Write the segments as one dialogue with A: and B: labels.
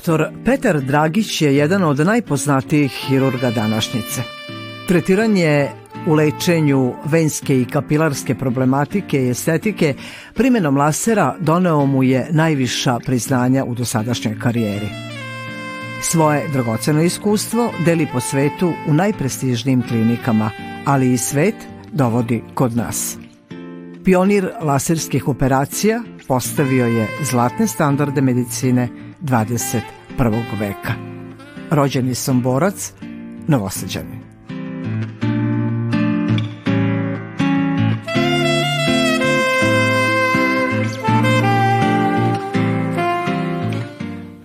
A: Doktor Petar Dragić je jedan od najpoznatijih hirurga današnjice. Tretiran je u lečenju venske i kapilarske problematike i estetike primenom lasera doneo mu je najviša priznanja u dosadašnjoj karijeri. Svoje dragoceno iskustvo deli po svetu u najprestižnijim klinikama, ali i svet dovodi kod nas. Pionir laserskih operacija postavio je zlatne standarde medicine 21. veka. Rođeni sam borac, novosađani.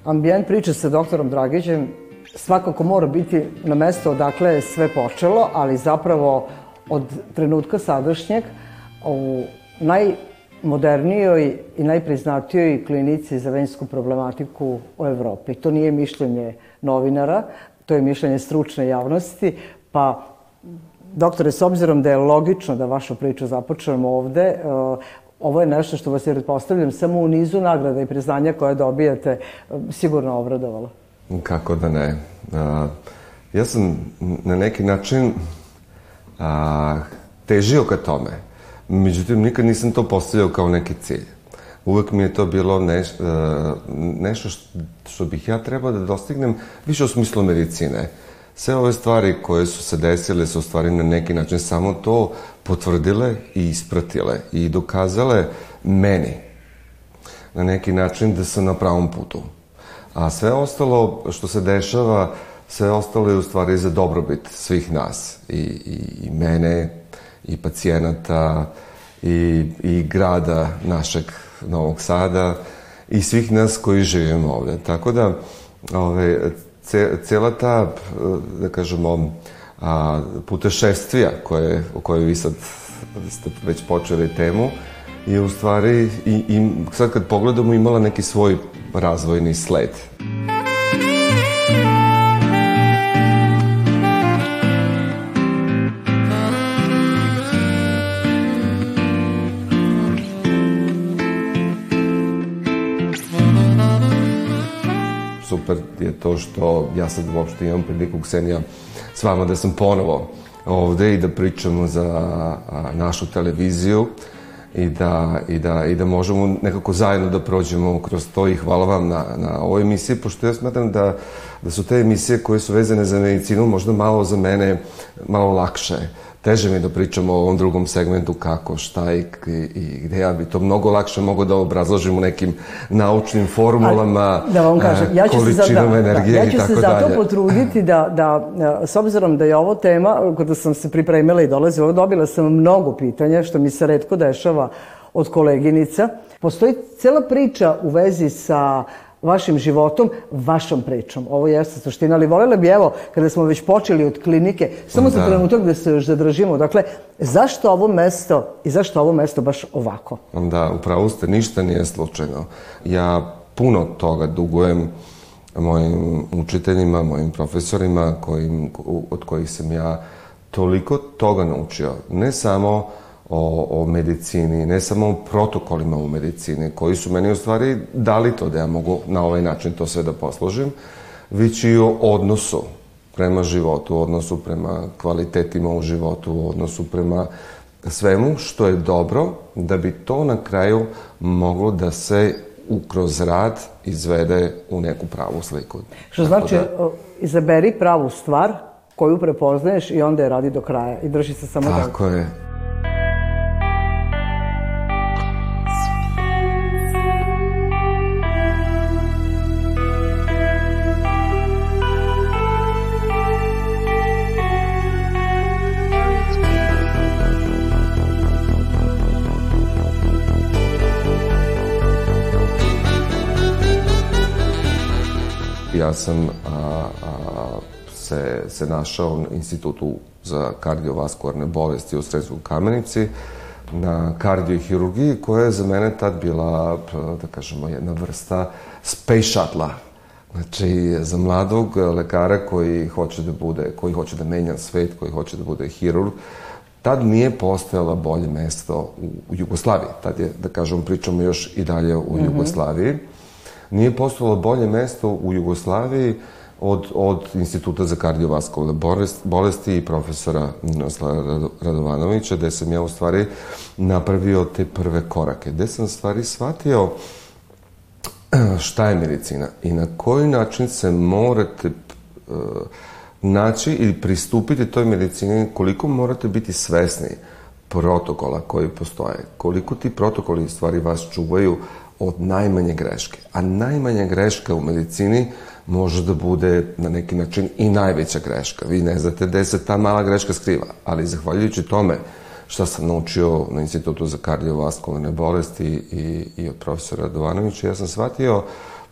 A: Ambijent priče sa doktorom Dragićem svakako mora biti na mesto odakle je sve počelo, ali zapravo od trenutka sadašnjeg u najmodernijoj i najpriznatijoj klinici za vensku problematiku u Evropi. To nije mišljenje novinara, to je mišljenje stručne javnosti, pa Doktore, s obzirom da je logično da vašu priču započnemo ovde, ovo je nešto što vas je, pretpostavljam, samo u nizu nagrada i priznanja koje dobijate sigurno obradovalo.
B: Kako da ne. A, ja sam na neki način težio ka tome. Međutim, nikad nisam to postavljao kao neki cilj. Uvek mi je to bilo neš, nešto što bih ja trebao da dostignem više u smislu medicine. Sve ove stvari koje su se desile su u stvari na neki način samo to potvrdile i ispratile i dokazale meni na neki način da sam na pravom putu. A sve ostalo što se dešava, sve ostalo je u stvari za dobrobit svih nas. I, i, i mene, i pacijenata, i, i grada našeg Novog Sada, i svih nas koji živimo ovde. Tako da, ove, cela ta, da kažemo, a, putešestvija koje, o kojoj vi sad ste već počeli temu, je u stvari i, i sad kad pogledamo imala neki svoj razvojni sled. Super je to što ja sad uopšte imam priliku Ksenija s vama da sam ponovo ovde i da pričamo za našu televiziju i da, i, da, i da možemo nekako zajedno da prođemo kroz to i hvala vam na, na ovoj emisiji, pošto ja smatram da, da su te emisije koje su vezane za medicinu možda malo za mene malo lakše teže mi da pričamo o ovom drugom segmentu kako, šta i, i gde ja bi to mnogo lakše mogao da obrazložim u nekim naučnim formulama,
A: da vam kažem, ja ću
B: količinom
A: se za, da,
B: energije
A: da, ja ću
B: se
A: zato potruditi da, da, s obzirom da je ovo tema, kada sam se pripremila i dolazila, dobila sam mnogo pitanja, što mi se redko dešava od koleginica. Postoji cela priča u vezi sa vašim životom, vašom pričom. Ovo jeste suština, ali volela bi, evo, kada smo već počeli od klinike, samo da. za trenutak da se još zadržimo. Dakle, zašto ovo mesto i zašto ovo mesto baš ovako?
B: Da, upravo ste, ništa nije slučajno. Ja puno toga dugujem mojim učiteljima, mojim profesorima, kojim, od kojih sam ja toliko toga naučio. Ne samo o, o medicini, ne samo o protokolima u medicini, koji su meni u stvari dali to da ja mogu na ovaj način to sve da posložim, već i o odnosu prema životu, odnosu prema kvalitetima u životu, odnosu prema svemu što je dobro, da bi to na kraju moglo da se kroz rad izvede u neku pravu sliku.
A: Što Tako znači, da... izaberi pravu stvar koju prepoznaješ i onda je radi do kraja i drži se samo
B: Tako da... je. Ja sam a, a, se, se našao na institutu za kardiovaskularne bolesti u Sredskoj kamenici na kardiohirurgiji koja je za mene tad bila, da kažemo, jedna vrsta space shuttle Znači, za mladog lekara koji hoće da bude, koji hoće da menja svet, koji hoće da bude hirurg, tad nije postojalo bolje mesto u, u Jugoslaviji. Tad je, da kažem, pričamo još i dalje u mm -hmm. Jugoslaviji Nije postojalo bolje mesto u Jugoslaviji od, od Instituta za kardiovaskularne bolesti i profesora Ninoslava Radovanovića, gde sam ja u stvari napravio te prve korake, gde sam u stvari shvatio šta je medicina i na koji način se morate uh, naći ili pristupiti toj medicini, koliko morate biti svesni protokola koji postoje, koliko ti protokoli stvari vas čuvaju od najmanje greške. A najmanja greška u medicini može da bude na neki način i najveća greška. Vi ne znate gde se ta mala greška skriva, ali zahvaljujući tome šta sam naučio na Institutu za kardiovaskularne bolesti i, i od profesora Radovanovića, ja sam shvatio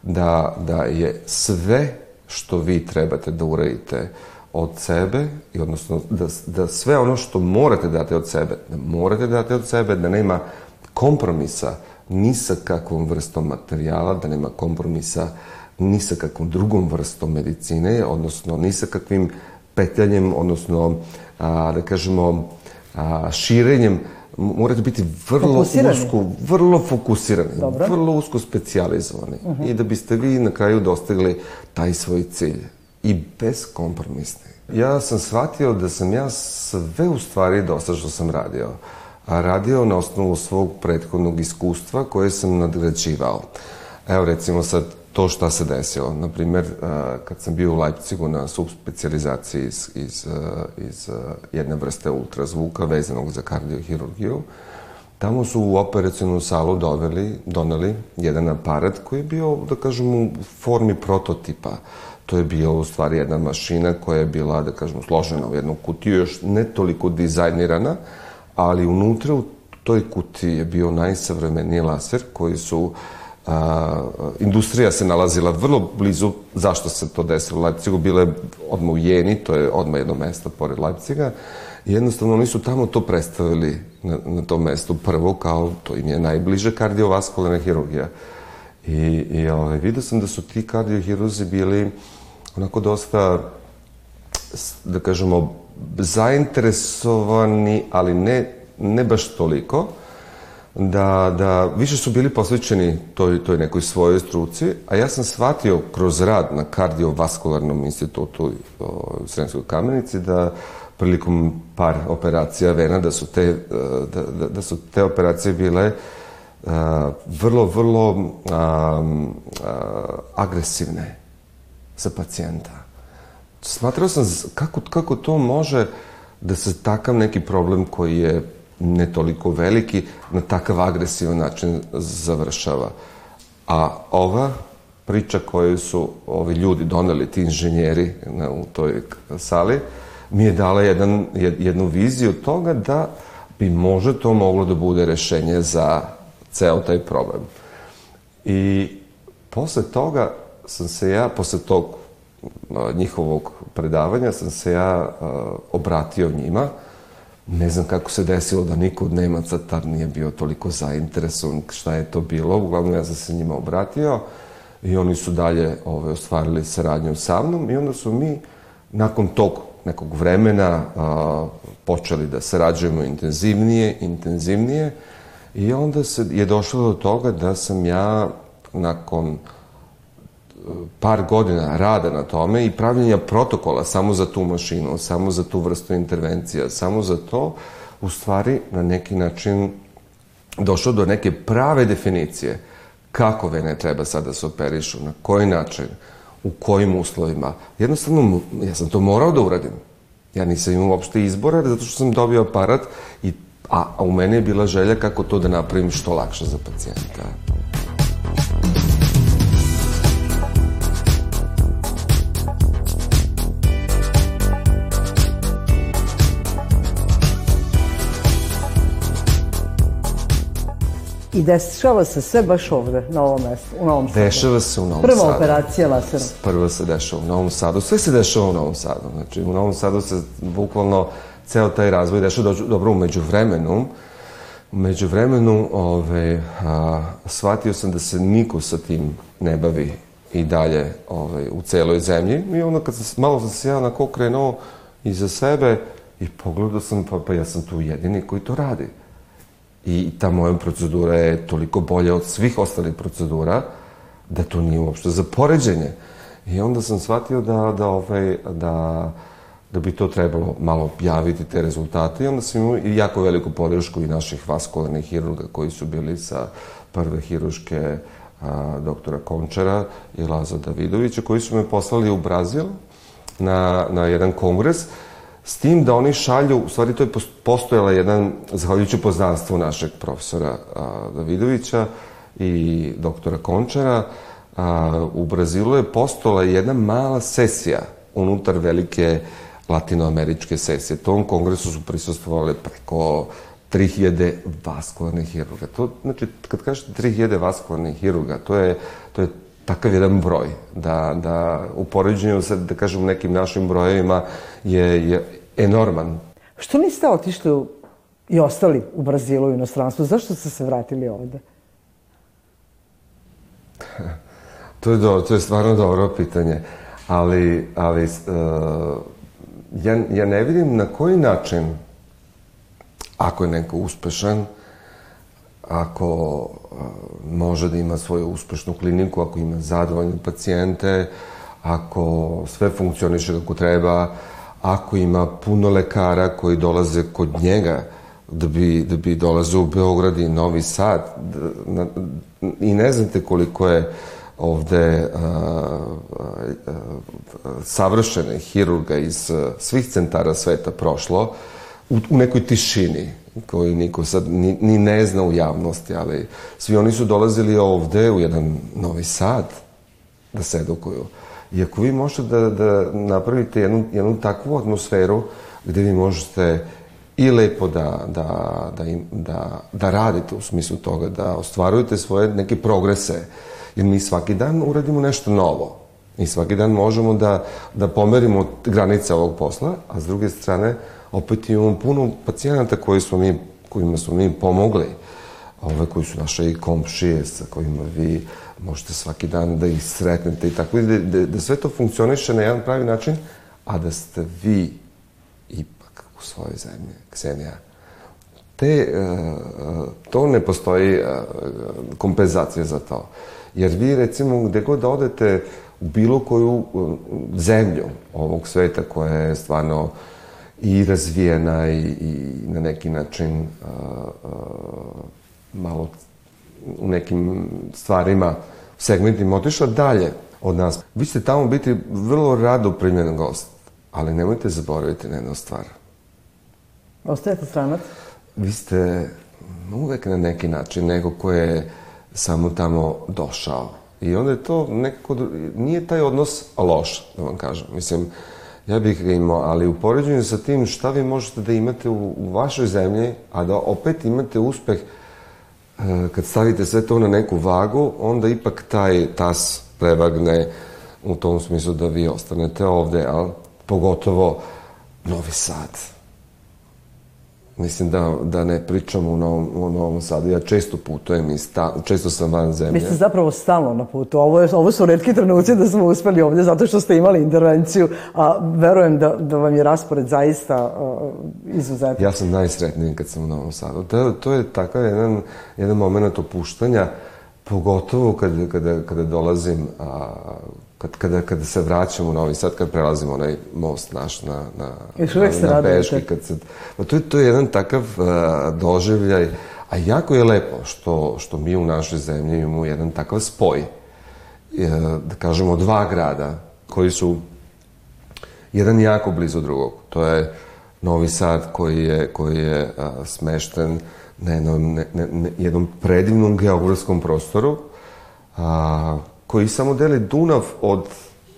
B: da, da je sve što vi trebate da uradite od sebe, i odnosno da, da sve ono što morate dati od sebe, da morate dati od sebe, da nema kompromisa ni sa kakvom vrstom materijala, da nema kompromisa ni sa kakvom drugom vrstom medicine, odnosno ni sa kakvim petljanjem, odnosno, a, da kažemo, a, širenjem morate biti vrlo usko, vrlo fokusirani, Dobro. vrlo usko specializovani uh -huh. i da biste vi na kraju dostigli taj svoj cilj i beskompromisni. Ja sam shvatio da sam ja sve u stvari dosta što sam radio, a radio na osnovu svog prethodnog iskustva koje sam nadgrađivao. Evo recimo sad to šta se desilo. Naprimer, kad sam bio u Leipzigu na subspecializaciji iz, iz, iz jedne vrste ultrazvuka vezanog za kardiohirurgiju, tamo su u operacijonu salu doveli, doneli jedan aparat koji je bio, da kažem, u formi prototipa. To je bila u stvari jedna mašina koja je bila, da kažemo, složena u jednu kutiju, još ne toliko dizajnirana, ali unutra u toj kutiji je bio najsavremeniji laser koji su a, industrija se nalazila vrlo blizu zašto se to desilo u Leipzigu, bila je odmah u Jeni, to je odmah jedno mesto pored Leipziga, jednostavno oni su tamo to predstavili na, na tom mestu prvo kao to im je najbliže kardiovaskularna hirurgija. I, i ovaj, vidio sam da su ti kardiohiruzi bili onako dosta, da kažemo, zainteresovani, ali ne, ne baš toliko, da, da više su bili posvećeni toj, toj nekoj svojoj struci, a ja sam shvatio kroz rad na kardiovaskularnom institutu u Sremskoj kamenici da prilikom par operacija vena da su te, da, da, da su te operacije bile uh, vrlo, vrlo uh, uh, agresivne za pacijenta. Smatrao sam kako, kako to može da se takav neki problem koji je ne toliko veliki, na takav agresivan način završava. A ova priča koju su ovi ljudi doneli, ti inženjeri na, u toj sali, mi je dala jedan, jednu viziju toga da bi može to moglo da bude rešenje za ceo taj problem. I posle toga sam se ja, posle tog njihovog predavanja, sam se ja obratio njima. Ne znam kako se desilo da niko od Nemaca tad nije bio toliko zainteresovan šta je to bilo. Uglavnom ja sam se njima obratio i oni su dalje ove, ostvarili saradnju sa mnom i onda su mi nakon tog nekog vremena a, počeli da sarađujemo intenzivnije, intenzivnije i onda se je došlo do toga da sam ja nakon par godina rada na tome i pravljenja protokola samo za tu mašinu, samo za tu vrstu intervencija, samo za to, u stvari na neki način došlo do neke prave definicije kako vene treba sada da se operišu, na koji način, u kojim uslovima. Jednostavno, ja sam to morao da uradim. Ja nisam imao uopšte izbora, zato što sam dobio aparat, i, a, a u mene je bila želja kako to da napravim što lakše za pacijenta.
A: I dešava se sve baš ovde, na ovom mestu, u Novom Sadu.
B: Dešava se u Novom
A: Prva Sadu. Prva operacija laserom.
B: Prva se dešava u Novom Sadu. Sve se dešava u Novom Sadu. Znači, u Novom Sadu se bukvalno ceo taj razvoj dešava. Dobro, umeđu vremenu, umeđu vremenu, ove, a, shvatio sam da se niko sa tim ne bavi i dalje ove, u celoj zemlji. I onda kad sam, malo sam se ja onako krenuo iza sebe i pogledao sam, pa, pa ja sam tu jedini koji to radi i ta moja procedura je toliko bolja od svih ostalih procedura da to nije uopšte za poređenje. I onda sam shvatio da, da, ovaj, da, da bi to trebalo malo objaviti te rezultate i onda sam imao jako veliku podršku i naših vaskularnih hirurga koji su bili sa prve hiruške a, doktora Končara i Laza Davidovića koji su me poslali u Brazil na, na jedan kongres s tim da oni šalju, u stvari to je postojala jedan, zahvaljujući poznanstvu našeg profesora a, Davidovića i doktora Končara, a, u Brazilu je postojala jedna mala sesija unutar velike latinoameričke sesije. Tom kongresu su prisustvovali preko 3000 vaskularnih hirurga. To, znači, kad kažete 3000 vaskularnih hirurga, to je, to je takav jedan broj, da, da u poređenju sa, da kažem, nekim našim brojevima je, je enorman.
A: Što niste otišli u, i ostali u Brazilu i inostranstvu? Zašto ste se vratili ovde?
B: to je dobro, to je stvarno dobro pitanje. Ali, ali uh, ja, ja ne vidim na koji način, ako je neko uspešan, ako može da ima svoju uspešnu kliniku, ako ima zadovoljne pacijente, ako sve funkcioniše kako treba, ako ima puno lekara koji dolaze kod njega da bi, da bi dolaze u Beograd i Novi Sad. Da, na, i ne znate koliko je ovde a, a, savršene hirurga iz svih centara sveta prošlo u, u nekoj tišini koju niko sad ni, ni ne zna u javnosti, ali svi oni su dolazili ovde u jedan Novi Sad da se edukuju. I ako vi možete da, da napravite jednu, jednu takvu atmosferu gde vi možete i lepo da, da, da, im, da, da radite u smislu toga, da ostvarujete svoje neke progrese, jer mi svaki dan uradimo nešto novo. I svaki dan možemo da, da pomerimo granice ovog posla, a s druge strane opet imamo puno pacijenata koji smo mi, kojima smo mi pomogli, ove koji su naše i komšije sa kojima vi možete svaki dan da ih sretnete i tako, da, da, da sve to funkcioniše na jedan pravi način, a da ste vi ipak u svojoj zemlji, Ksenija. Te, uh, to ne postoji uh, kompenzacija za to. Jer vi, recimo, gde god da odete u bilo koju zemlju ovog sveta koja je stvarno i razvijena i, i na neki način uh, uh, malo u nekim stvarima, segmentima otišla dalje od nas. Vi ćete tamo biti vrlo rado primljen gost, ali nemojte zaboraviti na jednu stvar.
A: Ostajete stranac?
B: Vi ste uvek na neki način neko ko je samo tamo došao. I onda je to nekako, nije taj odnos loš, da vam kažem. Mislim, ja bih ga imao, ali u poređenju sa tim šta vi možete da imate u, u vašoj zemlji, a da opet imate uspeh e, kad stavite sve to na neku vagu, onda ipak taj tas prevagne u tom smislu da vi ostanete ovde, ali pogotovo Novi Sad Mislim da, da ne pričam u Novom, u Novom Sadu. Ja često putujem i sta, često sam van zemlje.
A: Mi ste zapravo stalno na putu. Ovo, je, ovo su redki trenuci da smo uspeli ovde zato što ste imali intervenciju, a verujem da, da vam je raspored zaista uh, izuzetan.
B: Ja sam najsretniji kad sam u Novom Sadu. To, to je takav jedan, jedan moment opuštanja, pogotovo kada, kada, kada dolazim a, kad, kada, kada se vraćamo u Novi Sad, kad prelazimo onaj most naš na, na,
A: Još uvek na, na Beški,
B: kad se, pa to, je, to je jedan takav uh, doživljaj, a jako je lepo što, što mi u našoj zemlji imamo jedan takav spoj, uh, da kažemo dva grada, koji su jedan jako blizu drugog. To je Novi Sad koji je, koji je uh, smešten na jednom, ne, ne, jednom predivnom geografskom prostoru, a, koji samo deli Dunav od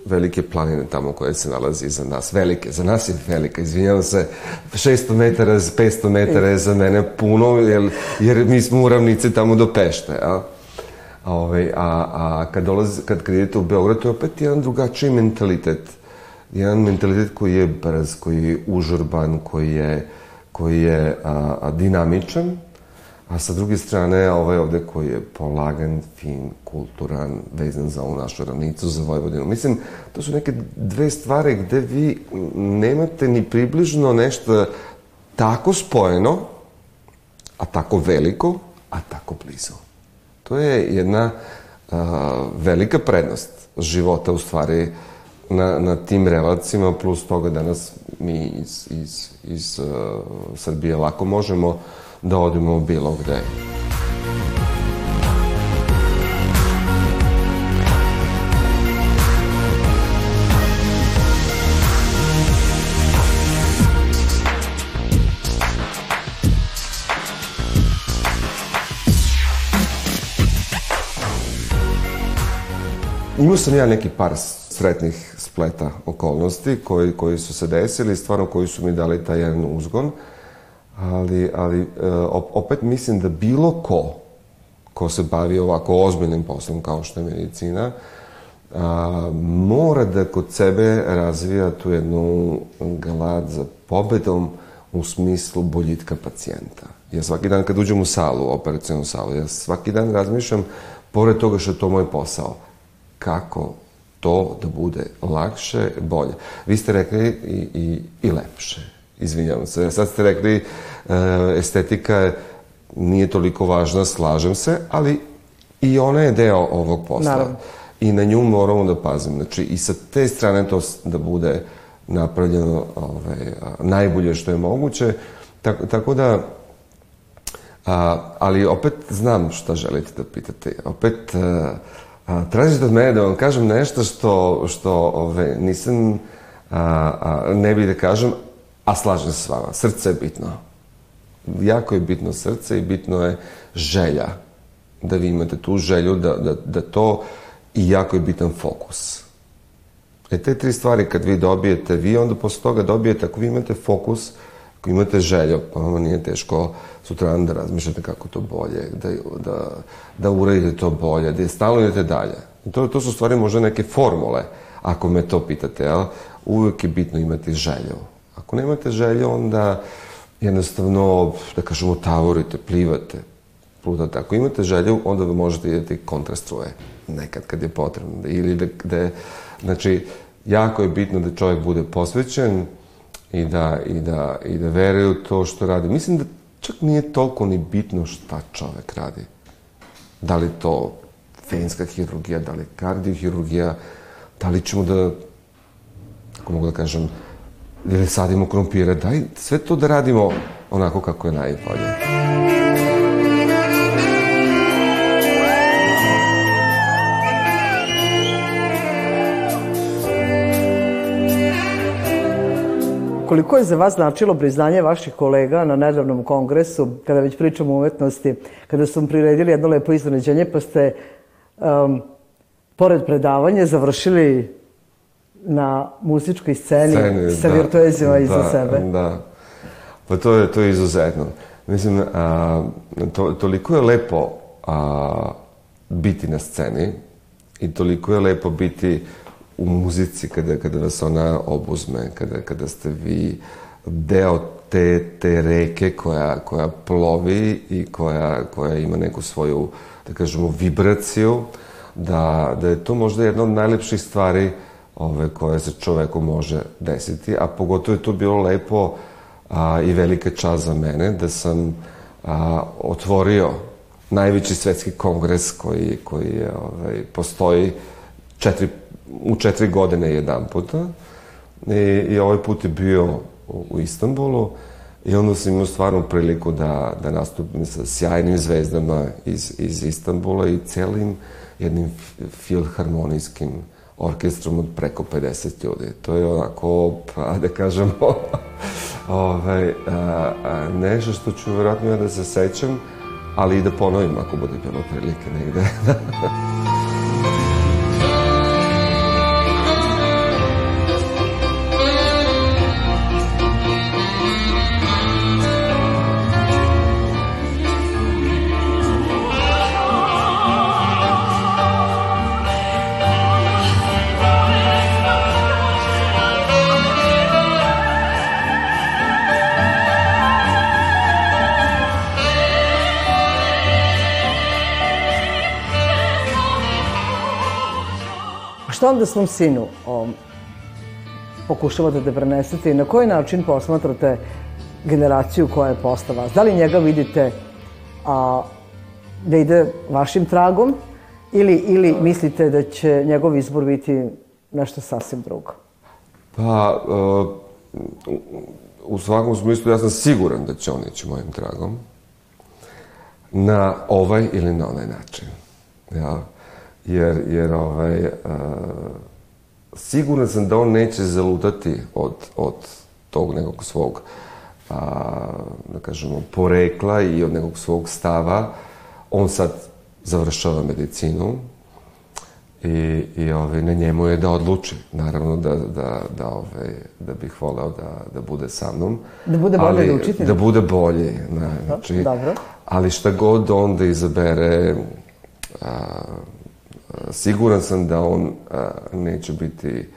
B: velike planine tamo koje se nalazi iza nas. Velike, za nas je velika, izvinjavam se, 600 metara, 500 metara je za mene puno, jer, jer mi smo u ravnici tamo do Pešte, a? A, ovaj, a, a kad, dolazi, kad, idete u Beograd, to je opet jedan drugačiji mentalitet. Jedan mentalitet koji je brz, koji je užurban, koji je, koji je a, a, dinamičan, a sa druge strane ovaj ovde koji je polagan, fin, kulturan, vezan za ovu našu ravnicu, za Vojvodinu. Mislim, to su neke dve stvari gde vi nemate ni približno nešto tako spojeno, a tako veliko, a tako blizu. To je jedna a, velika prednost života u stvari na, na tim relacima, plus toga danas mi iz, iz, iz uh, Srbije lako možemo da odemo bilo gde. Imao sam ja neki par sretnih spleta okolnosti koji, koji su se desili, stvarno koji su mi dali taj jedan uzgon, ali, ali e, opet mislim da bilo ko ko se bavi ovako ozbiljnim poslom kao što je medicina, a, mora da kod sebe razvija tu jednu glad za pobedom u smislu boljitka pacijenta. Ja svaki dan kad uđem u salu, operacijonu salu, ja svaki dan razmišljam, pored toga što je to moj posao, kako to da bude lakše, bolje. Vi ste rekli i, i, i lepše. Izvinjavam se. Sad ste rekli e, estetika nije toliko važna, slažem se, ali i ona je deo ovog posla. Naravno. I na nju moramo da pazimo. Znači, i sa te strane to da bude napravljeno ovaj, najbolje što je moguće. Tako, tako da, a, ali opet znam šta želite da pitate. Opet, a, A, tražite od mene da vam kažem nešto što, što ove, nisam, a, a, ne bih da kažem, a slažem se s vama. Srce je bitno. Jako je bitno srce i bitno je želja. Da vi imate tu želju da, da, da to i jako je bitan fokus. E te tri stvari kad vi dobijete, vi onda posle toga dobijete, ako vi imate fokus, ako imate želju, pa vam nije teško sutradan da razmišljate kako to bolje, da, da, da uradite to bolje, da stalno idete dalje. To, to su stvari možda neke formule, ako me to pitate, jel? Uvijek je bitno imati želju. Ako nemate želju, onda jednostavno, da kažemo, tavorite, plivate, plutate. Ako imate želju, onda vi možete ideti kontrastruje, nekad kad je potrebno. Ili da, da, znači, jako je bitno da čovjek bude posvećen, i da, i da, i da veruje u to što radi. Mislim da čak nije toliko ni bitno šta čovek radi. Da li to venska hirurgija, da li kardiohirurgija, da li ćemo da, ako mogu da kažem, ili sadimo krompire, daj sve to da radimo onako kako je najbolje.
A: Koliko je za vas značilo priznanje vaših kolega na nedavnom kongresu, kada već pričamo o umetnosti, kada su vam priredili jedno lepo iznenađenje, pa ste um, pored predavanja završili na muzičkoj sceni, sceni sa da, virtuezima iza
B: da,
A: sebe.
B: Da, pa to je, to je izuzetno. Mislim, a, to, toliko je lepo a, biti na sceni i toliko je lepo biti u muzici kada, kada vas ona obuzme, kada, kada ste vi deo te, te reke koja, koja plovi i koja, koja ima neku svoju, da kažemo, vibraciju, da, da je to možda jedna od najlepših stvari ove, koje se čoveku može desiti, a pogotovo je to bilo lepo a, i velika čast za mene, da sam a, otvorio najveći svetski kongres koji, koji je, ovaj, postoji četiri u četiri godine jedan puta. I, i ovaj put je bio u, u Istanbulu i onda sam imao stvarno priliku da, da nastupim sa sjajnim zvezdama iz, iz Istanbula i celim jednim filharmonijskim orkestrom od preko 50 ljudi. To je onako, pa da kažemo, ovaj, a, a, nešto što ću vjerojatno ja da se sećam, ali i da ponovim ako bude bilo prilike negde.
A: onda svom sinu o, pokušavate da prenesete i na koji način posmatrate generaciju koja je posle vas? Da li njega vidite a, da ide vašim tragom Ili, ili mislite da će njegov izbor biti nešto sasvim drugo?
B: Pa, uh, u svakom smislu ja sam siguran da će on ići mojim tragom na ovaj ili na onaj način. Ja? Jer, jer ovaj, uh, siguran sam da on neće zalutati od, od tog nekog svog a, da kažemo, porekla i od nekog svog stava. On sad završava medicinu i, i ovaj, na njemu je da odluči. Naravno da, da, da, ovaj, da bih voleo da, da bude sa mnom.
A: Da bude bolje ali, da učitelj?
B: Da bude bolje. Na, znači,
A: Dobro.
B: Ali šta god on da izabere, a, siguran sam da on a, neće biti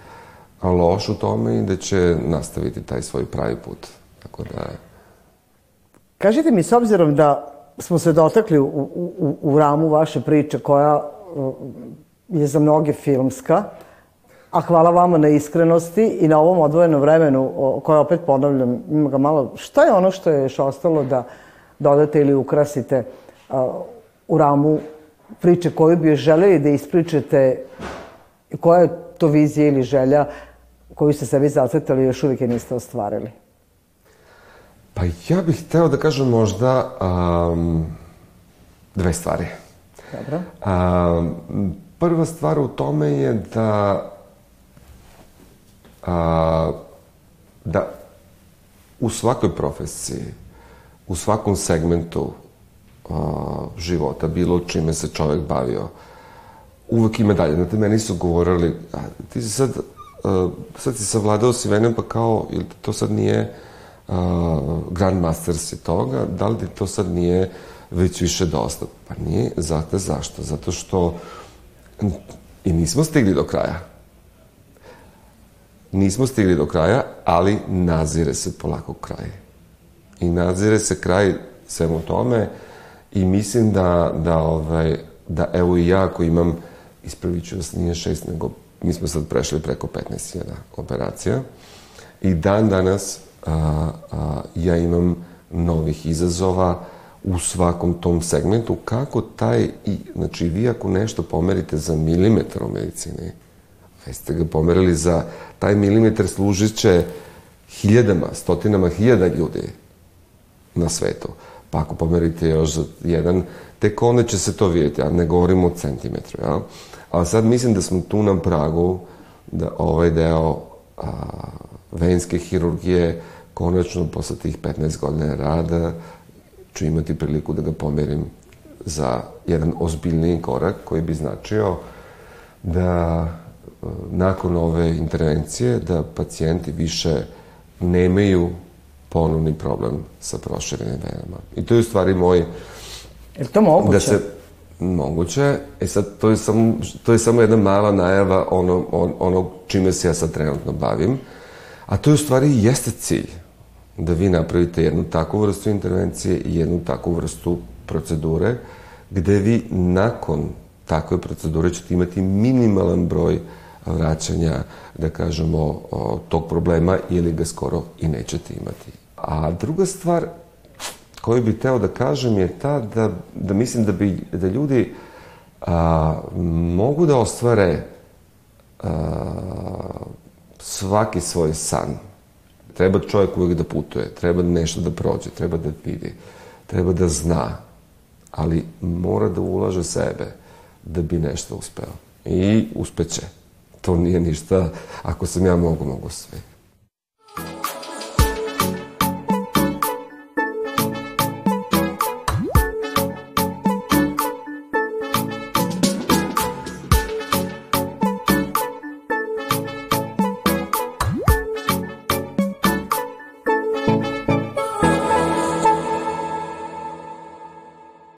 B: loš u tome i da će nastaviti taj svoj pravi put. Tako da...
A: Kažite mi, s obzirom da smo se dotakli u, u, u ramu vaše priče koja je za mnoge filmska, a hvala vama na iskrenosti i na ovom odvojenom vremenu, koje opet ponavljam, ima ga malo, šta je ono što je još ostalo da dodate ili ukrasite u ramu priče koju bi želeli da ispričate koja je to vizija ili želja koju ste sebi zacrtali i još uvijek je niste ostvarili?
B: Pa ja bih hteo da kažem možda um, dve stvari.
A: Dobro.
B: Um, prva stvar u tome je da a, da u svakoj profesiji, u svakom segmentu a, života, bilo čime se čovek bavio, uvek ima dalje. Znate, meni su govorili, a, ti si sad, a, sad si savladao si venem, pa kao, ili to sad nije uh, Grandmaster si toga, da li to sad nije već više dosta? Pa nije, znate zašto? Zato što i nismo stigli do kraja. Nismo stigli do kraja, ali nazire se polako kraj. I nazire se kraj svemu tome i mislim da, da, ovaj, da evo i ja koji imam, ispravit ću vas, nije šest, nego mi smo sad prešli preko 15.000 operacija i dan danas a, a, ja imam novih izazova u svakom tom segmentu, kako taj, i, znači vi ako nešto pomerite za milimetar u medicini, a jeste ga pomerili za taj milimetar služit će hiljadama, stotinama hiljada ljudi na svetu. Pa ako pomerite još za jedan, tek onda će se to vidjeti, a ne govorimo o centimetru, ja? Ali sad mislim da smo tu na pragu da ovaj deo a, venske hirurgije konačno posle tih 15 godina rada ću imati priliku da ga pomerim za jedan ozbiljniji korak koji bi značio da e, nakon ove intervencije da pacijenti više nemaju ponovni problem sa proširenim venama. I to je u stvari moj...
A: Je to moguće?
B: Da se, moguće. E sad, to je samo, to je samo jedna mala najava ono, on, ono čime se ja sad trenutno bavim. A to je u stvari jeste cilj da vi napravite jednu takvu vrstu intervencije i jednu takvu vrstu procedure, gde vi nakon takve procedure ćete imati minimalan broj vraćanja, da kažemo, tog problema ili ga skoro i nećete imati. A druga stvar koju bih teo da kažem je ta da, da mislim da, bi, da ljudi a, mogu da ostvare a, svaki svoj san Treba čovjek uvijek da putuje, treba nešto da prođe, treba da vidi, treba da zna, ali mora da ulaže sebe da bi nešto uspeo. I uspeće. To nije ništa, ako sam ja mogu, mogu sve.